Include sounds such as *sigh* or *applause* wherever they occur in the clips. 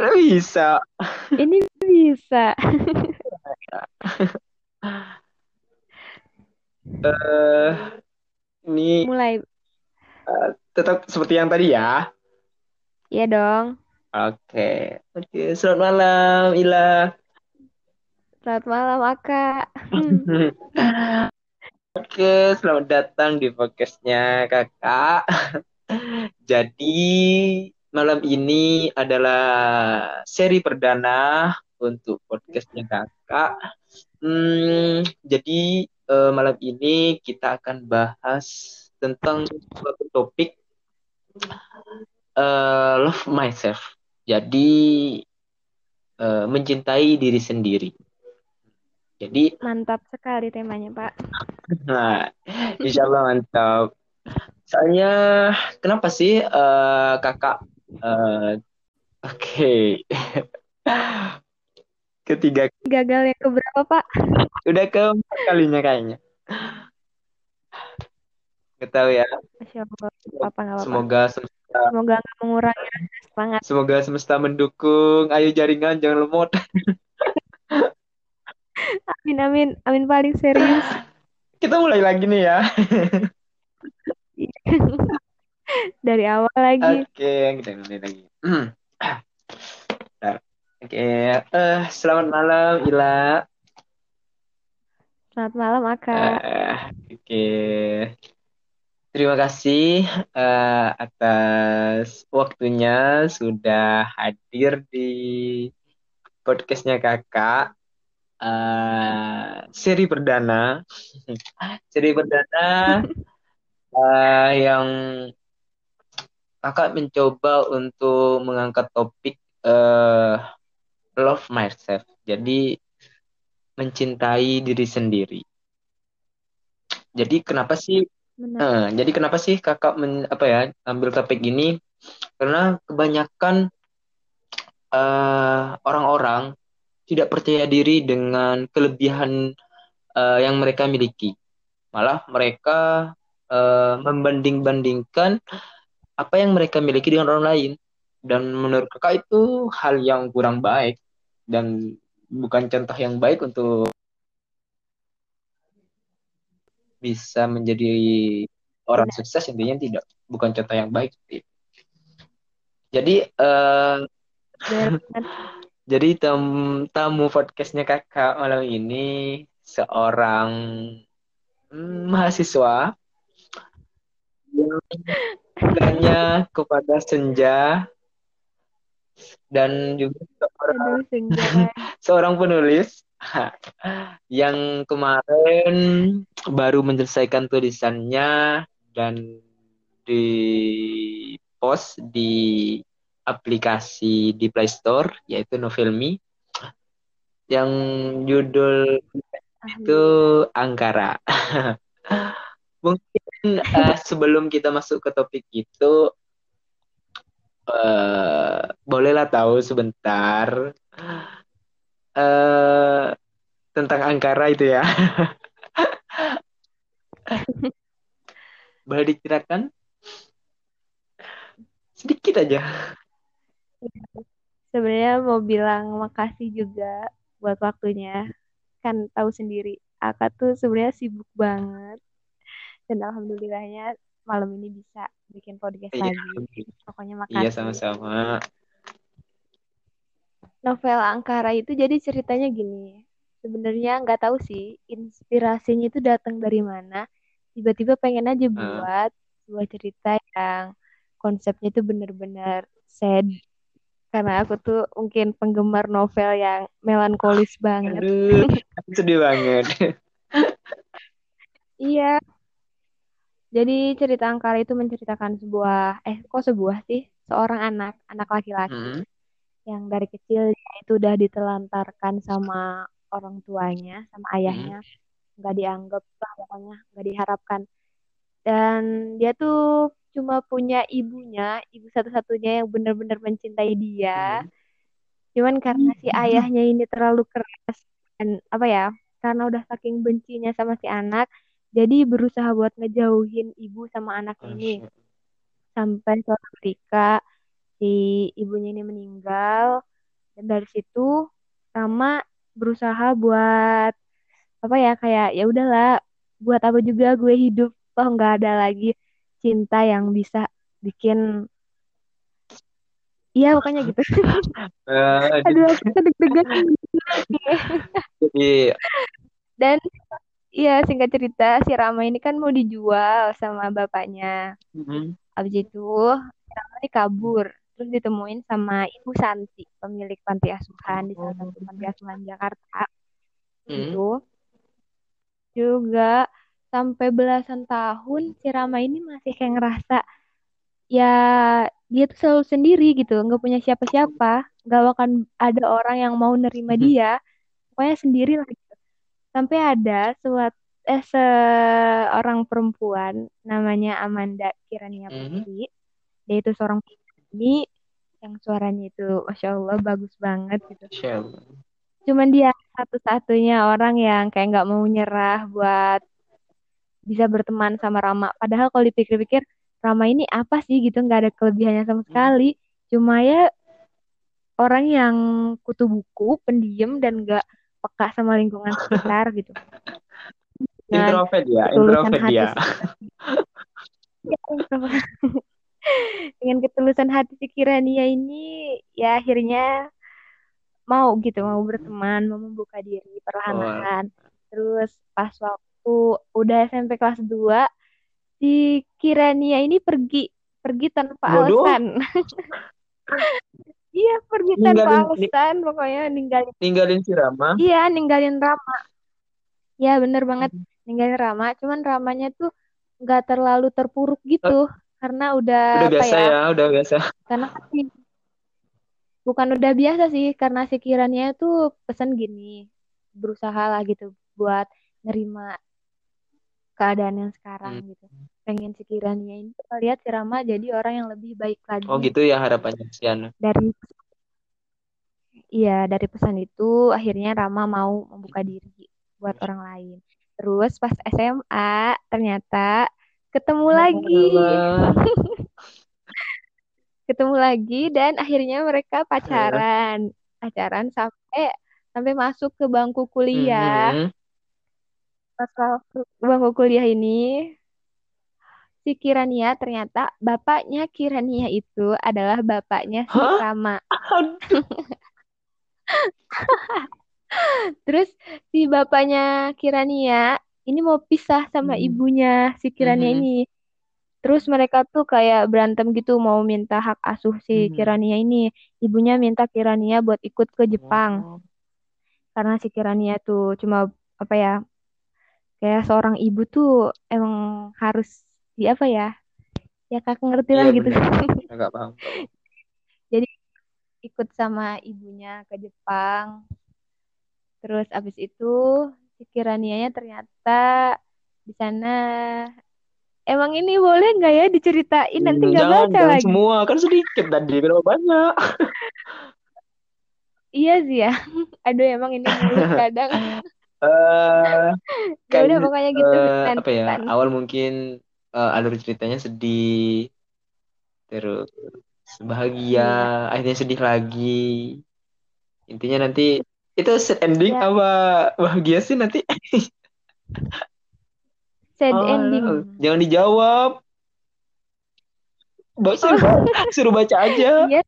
Bisa. Ini bisa. *laughs* Eh, ini Mulai. tetap seperti yang tadi ya. Iya dong. Oke. Oke, selamat malam, Ila. Selamat malam, Aka. *laughs* Oke, selamat datang di podcastnya Kakak. *laughs* Jadi, malam ini adalah seri perdana untuk podcastnya Kakak. Hmm, jadi, eh, malam ini kita akan bahas tentang suatu topik eh, love myself. Jadi, eh, mencintai diri sendiri. Jadi, Mantap sekali temanya, Pak. Nah, insya Allah mantap. Soalnya, kenapa sih eh, kakak? Eh, Oke, *laughs* ketiga, Gagal yang keberapa, Pak? udah keempat kalinya kayaknya. Gak tahu ya. Masya Allah. Apa apa-apa. Semoga semesta, Semoga nggak mengurangi semangat. semoga semesta mendukung. Ayo jaringan, jangan lemot. *laughs* Amin, amin. Amin paling serius. Kita mulai lagi nih ya. *laughs* Dari awal lagi. Oke, kita mulai lagi. *clears throat* Oke, eh, selamat malam Ila. Selamat malam, Aka. Eh, Oke, terima kasih eh, atas waktunya sudah hadir di podcastnya kakak. Eh, seri perdana, *laughs* seri perdana *laughs* eh, yang kakak mencoba untuk mengangkat topik eh, love myself. Jadi mencintai diri sendiri. Jadi kenapa sih. Eh, jadi kenapa sih kakak men, apa ya ambil topik ini? Karena kebanyakan eh, orang-orang tidak percaya diri dengan kelebihan eh, yang mereka miliki. Malah mereka eh, membanding-bandingkan apa yang mereka miliki dengan orang lain. Dan menurut kakak itu hal yang kurang baik dan bukan contoh yang baik untuk bisa menjadi orang Benar. sukses intinya tidak bukan contoh yang baik jadi *laughs* Benar. jadi tam, tamu podcastnya kakak malam ini seorang mm, mahasiswa yang tanya kepada senja dan juga seorang Aduh, *laughs* seorang penulis *laughs* yang kemarin baru menyelesaikan tulisannya dan di post di aplikasi di Play Store yaitu Novelmi yang judul itu Angkara. *laughs* Mungkin eh, sebelum kita masuk ke topik itu eh, bolehlah tahu sebentar eh tentang Angkara itu ya. Boleh dikirakan? Sedikit aja. Sebenarnya mau bilang makasih juga buat waktunya. Kan tahu sendiri, Aka tuh sebenarnya sibuk banget. Dan alhamdulillahnya malam ini bisa bikin podcast Iya, lagi. Pokoknya Iya makasih. sama-sama. Novel Angkara itu jadi ceritanya gini. Sebenarnya nggak tahu sih inspirasinya itu datang dari mana. Tiba-tiba pengen aja buat sebuah cerita yang konsepnya itu bener-bener sad. Karena aku tuh mungkin penggemar novel yang melankolis banget. Aduh, sedih banget. *laughs* Iya. Jadi cerita Angkara itu menceritakan sebuah, eh kok sebuah sih? Seorang anak, anak laki-laki Hmm, yang dari kecil dia itu udah ditelantarkan sama orang tuanya, sama hmm, ayahnya. Nggak dianggap lah pokoknya, nggak diharapkan. Dan dia tuh cuma punya ibunya, ibu satu-satunya yang benar-benar mencintai dia. hmm. Cuman karena si ayahnya ini terlalu keras dan apa ya, karena udah saking bencinya sama si anak, jadi berusaha buat ngejauhin ibu sama anak ini. Sampai suatu ketika si ibunya ini meninggal Dan dari situ Rama berusaha buat apa ya kayak ya udahlah buat apa juga gue hidup toh nggak ada lagi cinta yang bisa bikin Iya makanya gitu. *laughs* Eh, Aduh aku deg-degan. *laughs* jadi Dan iya singkat cerita si Rama ini kan mau dijual sama bapaknya. mm, Habis itu si Rama ini kabur. Terus ditemuin sama Ibu Santi, pemilik panti asuhan di salah satu panti asuhan Jakarta. mm, Itu juga sampai belasan tahun si Rama ini masih kayak ngerasa ya dia tuh selalu sendiri gitu, nggak punya siapa-siapa, nggak akan ada orang yang mau nerima Mhm. dia, pokoknya sendiri lah gitu. Sampai ada suat eh seorang perempuan namanya Amanda Kirania Mhm. Putri, dia itu seorang penyanyi yang suaranya itu masya Allah bagus banget gitu. Allah. Cuman dia satu-satunya orang yang kayak nggak mau nyerah buat bisa berteman sama Rama. Padahal kalau dipikir-pikir Rama ini apa sih gitu nggak ada kelebihannya sama sekali. Cuma ya orang yang kutu buku, pendiam dan nggak peka sama lingkungan sekitar *laughs* gitu. Dengan Introvert ya, introvert hati. Ya, introvert. *laughs* dengan ketulusan hati si Kirania ini ya akhirnya mau gitu mau berteman mau membuka diri perlahan-lahan terus pas waktu udah SMP kelas 2 si Kirania ini pergi pergi tanpa Waduh. alasan *laughs* iya pergi tanpa alasan pokoknya ninggalin Ninggalin si Rama. iya ninggalin Rama ya bener banget ninggalin Rama cuman Ramanya tuh nggak terlalu terpuruk gitu karena udah, Udah biasa ya ya, udah biasa. karena kan bukan udah biasa sih karena si Kiranya tuh pesan gini berusaha lah gitu buat nerima keadaan yang sekarang Hmm. gitu pengen si Kiranya ini kita lihat si Rama jadi orang yang lebih baik lagi. Oh gitu ya harapannya si Anu. dari iya dari pesan itu akhirnya Rama mau membuka diri buat orang lain. Terus pas SMA ternyata ketemu lagi. Allah. *laughs* ketemu lagi dan akhirnya mereka pacaran. Pacaran sampai sampai masuk ke bangku kuliah. Mhm. pas masuk ke bangku kuliah ini si Kirania ternyata bapaknya Kirania itu adalah bapaknya si Hah? Rama *laughs* terus si bapaknya Kirania ini mau pisah sama Hmm. ibunya si Kirania Mhm. ini terus mereka tuh kayak berantem gitu mau minta hak asuh si Mhm. Kirania ini ibunya minta Kirania buat ikut ke Jepang Oh. karena si Kirania tuh cuma apa ya kayak seorang ibu tuh emang harus di apa ya? Ya kakak ngerti lah Iya gitu. benar. Agak *laughs* paham. ikut sama ibunya ke Jepang. Terus abis itu si Kiranianya ternyata di sana. Emang ini boleh nggak ya diceritain? Nanti nggak baca jangan lagi. semua. Kan sedikit tadi kenapa banyak? *laughs* iya sih ya. *laughs* Aduh emang ini mulut kadang. Eh, ya udah kan pokoknya gitu. beneran apa ya? Awal mungkin eh, alur ceritanya sedih, terus bahagia, Iya. akhirnya sedih lagi. Intinya nanti itu sad ending Ya. apa bahagia sih nanti? *laughs* sad Oh, ending jangan dijawab. Baca suruh, *laughs* suruh baca aja. *laughs* iya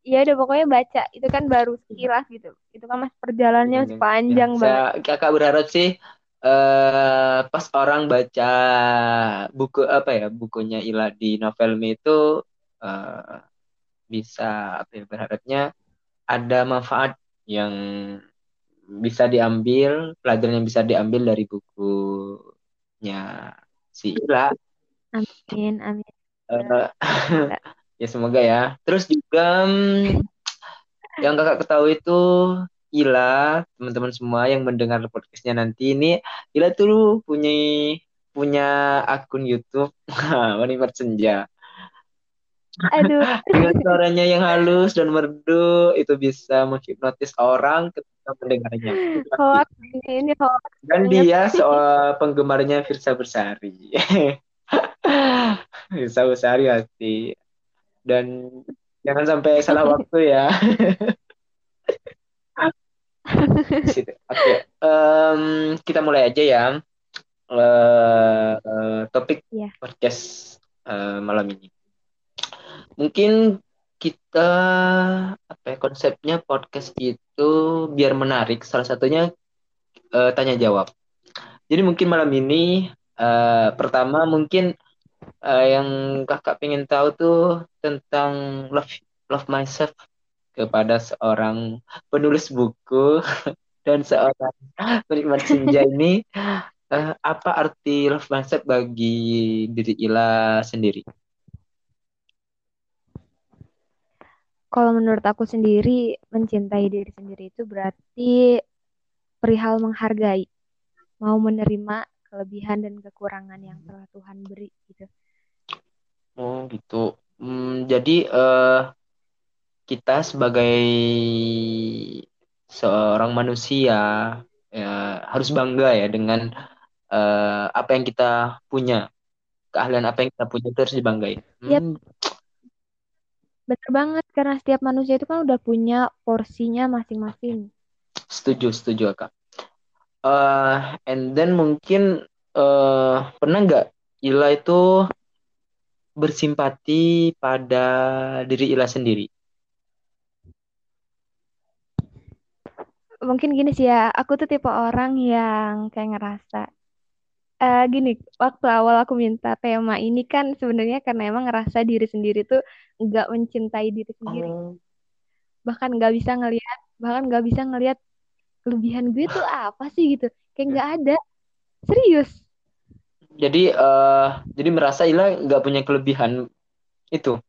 Iya udah pokoknya baca itu kan baru sekilas gitu itu kan mas perjalanannya masih Ya, panjang banget saya kakak berharap sih eh pas orang baca buku apa ya bukunya Ila di Novelme itu eh, bisa apa ya berharapnya ada manfaat yang bisa diambil pelajaran yang bisa diambil dari bukunya si Ila. Amin amin. Eh, *laughs* ya semoga ya. Terus juga mm, yang kakak ketahui itu Ila teman-teman semua yang mendengar podcastnya nanti. Ini Ila tuh punya punya akun YouTube. *laughs* Wanita Senja aduh. *laughs* Dengan suaranya yang halus dan merdu itu bisa menghipnotis orang ketika mendengarnya. Hoax ini ini hoax dan banget. dia soal penggemarnya Firsa Bersari. *laughs* Firsa Bersari pasti. Dan Jangan sampai salah waktu ya. Oke, okay. um, kita mulai aja ya. Uh, uh, topik yeah. podcast uh, malam ini. Mungkin kita apa ya, konsepnya podcast itu biar menarik. Salah satunya uh, tanya jawab. Jadi mungkin malam ini uh, pertama mungkin uh, yang kakak pengen tahu tuh tentang love love myself kepada seorang penulis buku *laughs* dan seorang penikmat senja ini uh, *laughs* apa arti love myself bagi diri Ila sendiri? Kalau menurut aku sendiri mencintai diri sendiri itu berarti perihal menghargai, mau menerima kelebihan dan kekurangan yang telah Tuhan beri gitu. Oh gitu. Hmm, jadi uh, kita sebagai seorang manusia ya, harus bangga ya dengan uh, apa yang kita punya, keahlian apa yang kita punya itu harus dibanggain. Hmm. Yep. Bener banget karena setiap manusia itu kan udah punya porsinya masing-masing. Setuju, setuju kak. Uh, and then mungkin uh, pernah nggak Ila itu bersimpati pada diri Ila sendiri? Mungkin gini sih ya, aku tuh tipe orang yang kayak ngerasa uh, gini, waktu awal aku minta tema ini kan sebenarnya karena emang ngerasa diri sendiri tuh nggak mencintai diri sendiri. Oh. Bahkan nggak bisa ngelihat, bahkan nggak bisa ngelihat kelebihan gue tuh apa sih gitu. Kayak nggak ada. Serius. Jadi uh, jadi merasa Ila nggak punya kelebihan itu.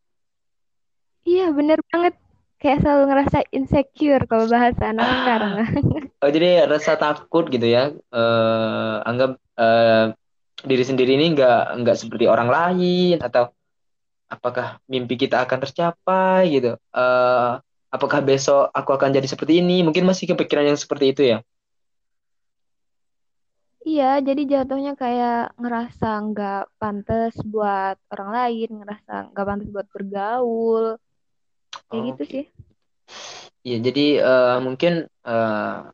Iya, bener banget kayak selalu ngerasa insecure kalau bahasa anak sekarang. *laughs* oh, jadi rasa takut gitu ya. Uh, anggap uh, diri sendiri ini nggak nggak seperti orang lain atau apakah mimpi kita akan tercapai gitu. Uh, apakah besok aku akan jadi seperti ini? Mungkin masih kepikiran yang seperti itu ya. Iya, jadi jatuhnya kayak ngerasa nggak pantas buat orang lain, ngerasa nggak pantas buat bergaul kayak gitu sih Iya, jadi uh, mungkin uh,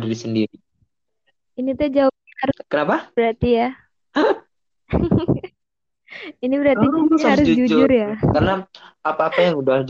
diri sendiri. Ini tuh jauh harus Kenapa? Berarti ya. *laughs* Ini berarti oh, harus jujur. jujur ya. Karena apa-apa yang udah